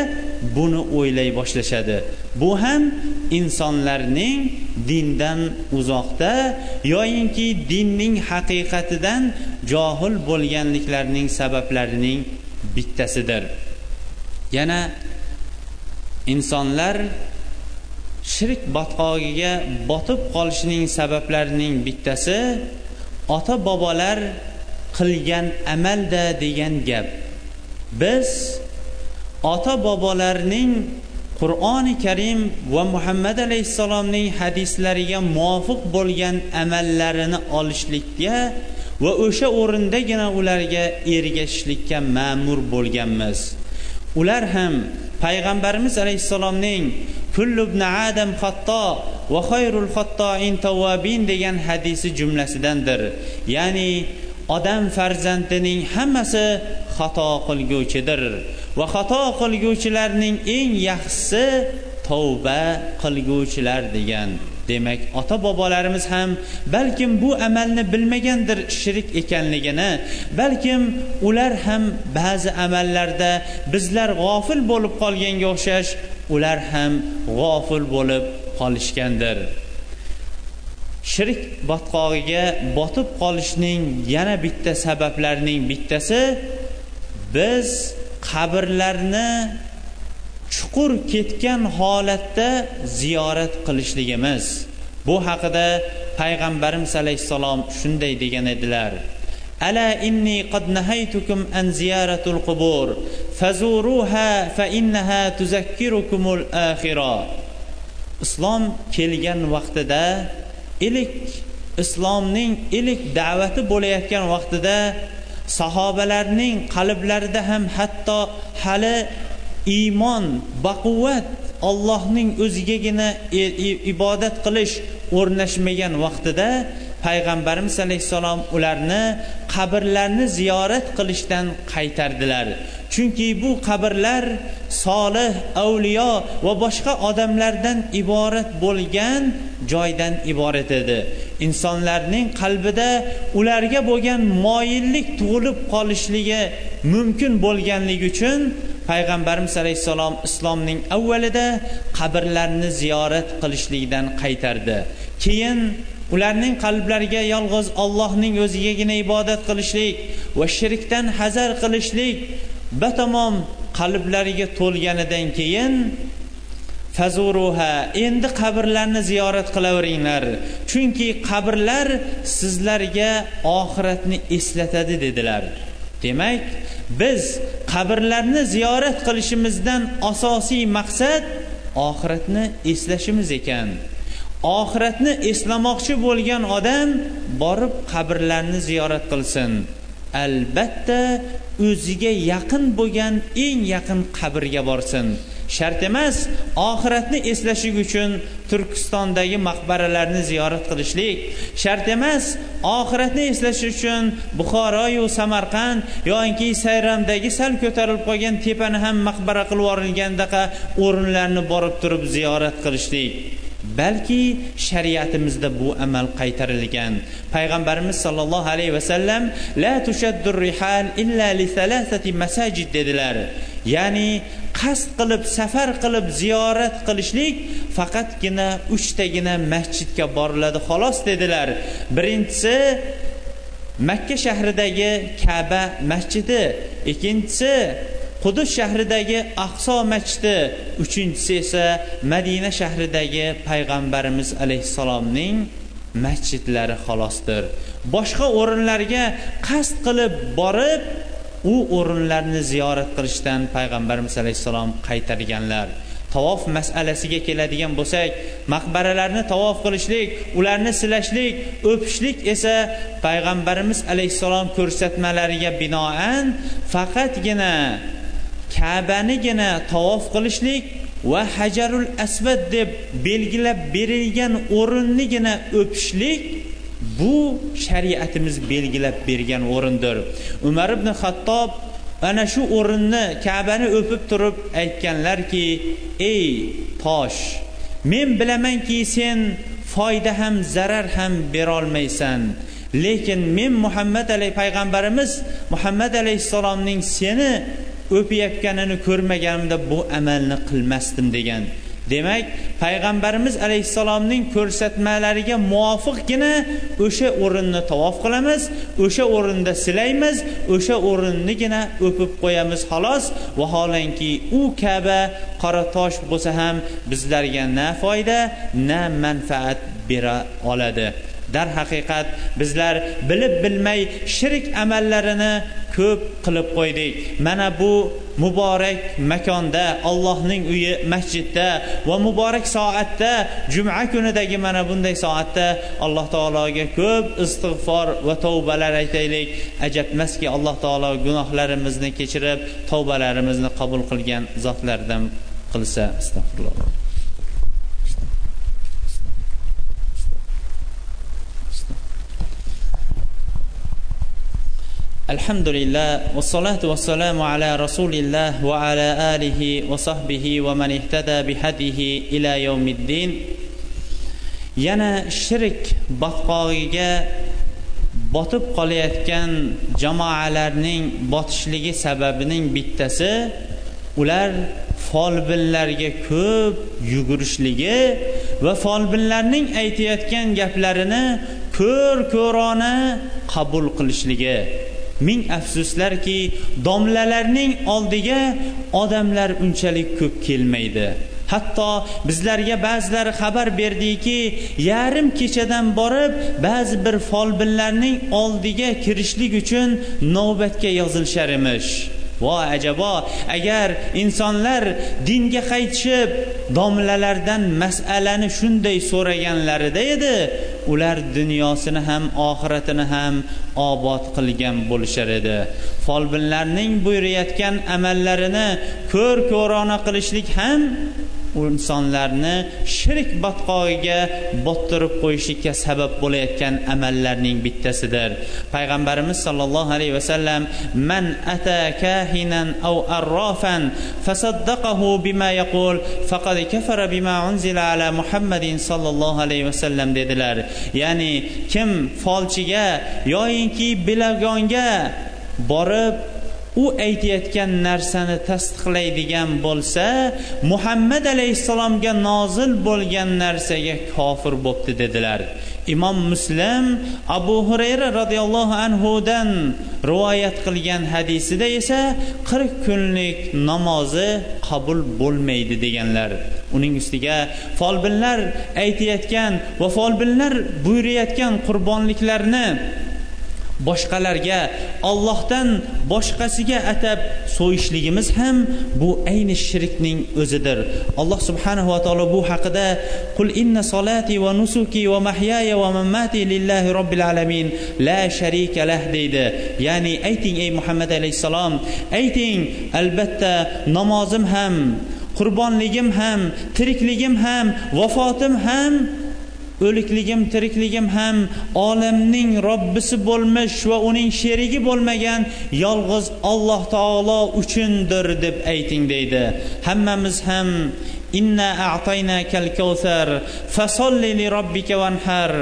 buni o'ylay boshlashadi. Bu ham insonlarning dindan uzoqda yoyinki dinning haqiqatidan johil bo'lganliklarining sabablarining bittasidir. Yana insonlar shirk botqog'iga botib qolishining sabablarining bittasi ota bobolar qilgan amalda degan gap. Biz ota bobolarning qur'oni karim va muhammad alayhissalomning hadislariga muvofiq bo'lgan amallarini olishlikka va o'sha o'rindagina ularga ergashishlikka ma'mur bo'lganmiz. Ular ham payg'ambarimiz alayhissalomning kullu ibn adam xatto va xayrul xattoin tavvabin degan hadisi jumlasidandir. Ya'ni odam farzandining hammasi xato qilguvchidir va xato qilguvchilarning eng yaxshisi tavba qilguvchilar degan. Demak ota bobolarimiz ham balkim bu amalni bilmagandir shirik ekanligini balkim ular ham ba'zi amallarda bizlar g'ofil bo'lib qolganga o'xshash ular ham g'ofil bo'lib qolishgandir. Shirk botqog'iga botib qolishning yana bitta sabablarining bittasi biz qabrlarni chuqur ketgan holatda ziyorat qilishligimiz. Bu haqida payg'ambarimiz alayhissalom shunday degan edilar. Ala inni qad nahaytukum an ziyaratul qubur. Fazuruha fa innaha tuzakkirukumul akhira islom kelgan vaqtida ilk islomning ilk da'vati bo'layotgan vaqtida sahobalarning qalblarida ham hatto hali iymon baquvvat ollohning o'zigagina ibodat qilish o'rnashmagan vaqtida payg'ambarimiz alayhissalom ularni qabrlarni ziyorat qilishdan qaytardilar. Chunki bu qabrlar solih avliyo va boshqa odamlardan iborat bo'lgan joydan iborat edi. Insonlarning qalbida ularga bo'lgan moyillik tug'ilib qolishligi mumkin bo'lganligi uchun payg'ambarimiz alayhissalom islomning avvalida qabrlarni ziyorat qilishlikdan qaytardi. Keyin ularning qalblariga yolg'iz ollohning o'zigagina ibodat qilishlik va shirkdan hazar qilishlik batamom qalblariga to'lganidan keyin fazuruha endi qabrlarni ziyorat qilaveringlar chunki qabrlar sizlarga oxiratni eslatadi dedilar. Demak biz qabrlarni ziyorat qilishimizdan asosiy maqsad oxiratni eslashimiz ekan. Oxiratni eslamoqchi bo'lgan odam borib qabrlarni ziyorat qilsin. Albatta o'ziga yaqin bo'lgan eng yaqin qabrga borsin. Shart emas oxiratni eslashlik uchun turkistondagi maqbaralarni ziyorat qilishlik. Shart emas oxiratni eslash uchun buxoroyu samarqand yoki sayramdagi sal ko'tarilib qolgan tepani ham maqbara qilib yuborilgandaqa o'rinlarni borib turib ziyorat qilishlik. Balki shariatimizda bu amal qaytarilgan. Payg'ambarimiz sollallohu alayhi vasallam la tushaddur rihal illa li thalathati masajid dedilar. Ya'ni qasd qilib safar qilib ziyorat qilishlik faqatgina uchtagina masjidga boriladi xolos dedilar. Birinchisi makka shahridagi kaba masjidi. Ikkinchisi qudus shahridagi aqso masjidi uchinchisi esa madina shahridagi payg'ambarimiz alayhissalomning masjidlari xolosdir. Boshqa o'rinlarga qasd qilib borib u o'rinlarni ziyorat qilishdan payg'ambarimiz alayhissalom qaytarganlar. Tavof masalasiga keladigan bo'lsak maqbaralarni tavof qilishlik ularni silashlik o'pishlik esa payg'ambarimiz alayhissalom ko'rsatmalariga binoan faqatgina kabanigina tavof qilishlik va hajarul asvad deb belgilab berilgan o'rinnigina o'pishlik bu shariatimiz belgilab bergan o'rindir. Umar ibn xattob ana shu o'rinni kabani o'pib turib aytganlarki ey tosh men bilamanki sen foyda ham zarar ham berolmaysan. Lekin men muhammad alay payg'ambarimiz muhammad alayhissalomning seni o'payotganini ko'rmaganimda bu amalni qilmasdim degan. Demak payg'ambarimiz alayhissalomning ko'rsatmalariga muvofiqgina o'sha o'rinni tavof qilamiz o'sha o'rinda silaymiz o'sha o'rinnigina o'pib qo'yamiz. Xolos vaholanki u kaba qora tosh bo'lsa ham bizlarga na foyda na manfaat bera oladi. Darhaqiqat bizlar bilib bilmay shirk amallarini ko'p qilib qo'ydik. Mana bu muborak makonda allohning uyi masjidda va muborak soatda juma kunidagi mana bunday soatda alloh taologa ko'p istig'for va tavbalar aytaylik. Ajabmaski alloh taolo gunohlarimizni kechirib tavbalarimizni qabul qilgan zotlardan qilsa astag'firulloh alhamdulillah vassalatu vassalamu ala rasulilloh va ala alihi va sahbihi va man ihtada bihadihi ila yawmiddin. Yana shirk botqog'iga botib qolayotgan jamoalarning botishligi sababining bittasi ular folbinlarga ko'p yugurishligi va folbinlarning aytayotgan gaplarini ko'r ko'rona qabul qilishligi. Ming afsuslarki domlalarning oldiga odamlar unchalik ko'p kelmaydi. Hatto bizlarga ba'zilari xabar berdiki yarim kechadan borib ba'zi bir folbinlarning oldiga kirishlik uchun navbatga yozilishar emish. Voy ajabo. Agar insonlar dinga qaytishib domlalardan masalani shunday so'raganlarida edi ular dunyosini ham oxiratini ham obod qilgan bo'lishar edi. Folbinlarning buyurayotgan amallarini ko'r ko'rona qilishlik ham insonlarni shirk botqog'iga bottirib qo'yishlikka sabab bo'layotgan amallarning bittasidir. Payg'ambarimiz sollallohu alayhi vasallam man ata kahinan aw arrafan fasaddaqahu bima yaqul faqad kafara bima unzila ala muhammadin sollallohu alayhi vasallam dedilar. Ya'ni kim folchiga yoyinki bilagonga borib u aytayotgan narsani tasdiqlaydigan bo'lsa muhammad alayhissalomga nozil bo'lgan narsaga kofir bo'pti dedilar. Imom muslim abu hurayra roziyallohu anhudan rivoyat qilgan hadisida esa qirq kunlik namozi qabul bo'lmaydi deganlar. Uning ustiga folbinlar aytayotgan va folbinlar buyurayotgan qurbonliklarni boshqalarga Allohdan boshqasiga atab so'yishligimiz ham bu ayni shirkning o'zidir. Alloh subhanahu va taolo bu haqida qul inna solati va nusuki va mahyaya va mamati lillahi robbil alamin la sharika lah deydi. Ya'ni ayting ey muhammad alayhissalom ayting albatta namozim ham qurbonligim ham tirikligim ham vafotim ham o'likligim tirikligim ham olamning robbisi bo'lmish va uning sherigi bo'lmagan yolg'iz Alloh taolo uchundir deb ayting deydi. Hammamiz ham inna a'taynakal kawsar fasolli li robbika vanhar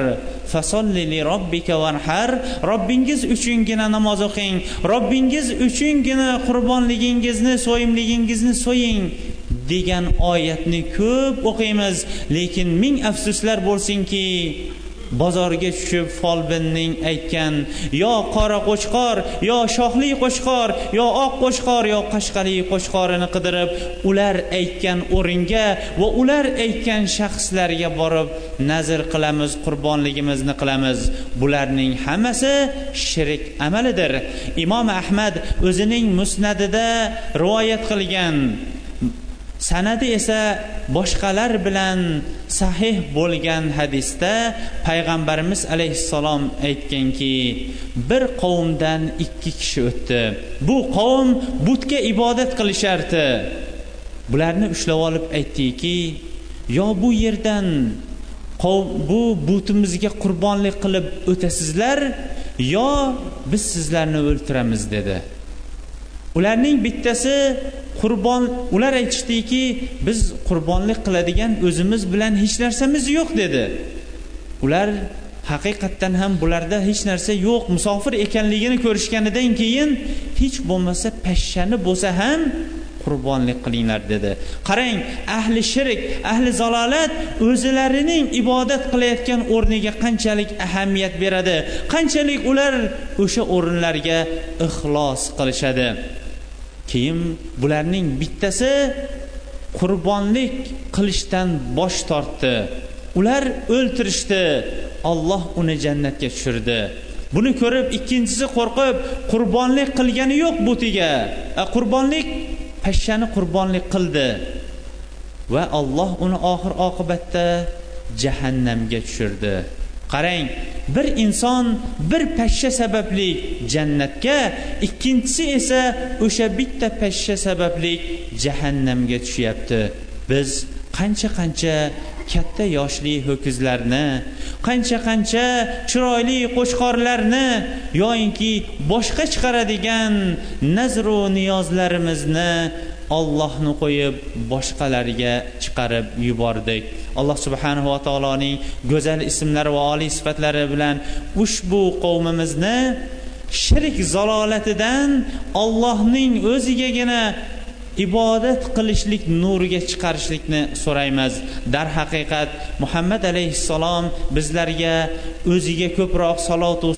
fasolli li robbika vanhar robbingiz uchungina namoz o'qing robbingiz uchungina qurbonligingizni so'yimligingizni so'ying degan oyatni ko'p o'qiymiz. Lekin ming afsuslar bo'lsinki bozorga tushib folbinning aytgan yo qora qo'chqor yo shohli qo'chqor yo oq qo'chqor yo qashqali qo'chqorini qidirib ular aytgan o'ringa va ular aytgan shaxslarga borib nazr qilamiz qurbonligimizni qilamiz. Bularning hammasi shirik amalidir. Imom ahmad o'zining musnadida rivoyat qilgan sanadi esa boshqalar bilan sahih bo'lgan hadisda payg'ambarimiz alayhissalom aytganki bir qavmdan ikki kishi o'tdi. Bu qavm butga ibodat qilishardi. Bularni ushlab olib aytdiki yo bu yerdan bu butimizga qurbonlik qilib o'tasizlar yo biz sizlarni o'ltiramiz dedi. Ularning bittasi qurbon ular aytishdiki biz qurbonlik qiladigan o'zimiz bilan hech narsamiz yo'q dedi. Ular haqiqatdan ham bularda hech narsa yo'q musofir ekanligini ko'rishganidan keyin hech bo'lmasa pashshani bo'lsa ham qurbonlik qilinglar dedi. Qarang ahli shirk ahli zalolat o'zlarining ibodat qilayotgan o'rniga qanchalik ahamiyat beradi qanchalik ular o'sha o'rinlarga ixlos qilishadi. Keyin bularning bittasi qurbonlik qilishdan bosh tortdi. Ular o'ltirishdi. Olloh uni jannatga tushirdi. Buni ko'rib ikkinchisi qo'rqib qurbonlik qilgani yo'q butiga qurbonlik pashshani qurbonlik qildi. Va olloh uni oxir oqibatda jahannamga tushirdi. Qarang bir inson bir pashsha sababli jannatga ikkinchisi esa o'sha bitta pashsha sababli jahannamga tushyapti. Biz qancha qancha katta yoshli ho'kizlarni qancha qancha chiroyli qo'chqorlarni yoyinki boshqa chiqaradigan nazru niyozlarimizni ollohni qo'yib boshqalarga chiqarib yubordik. Alloh subhanahu va taoloning go'zal ismlari va oliy sifatlari bilan ushbu qavmimizni shirk zalolatidan ollohning o'zigagina ibodat qilishlik nuriga chiqarishlikni so'raymiz. Darhaqiqat muhammad alayhissalom bizlarga o'ziga ko'proq salotu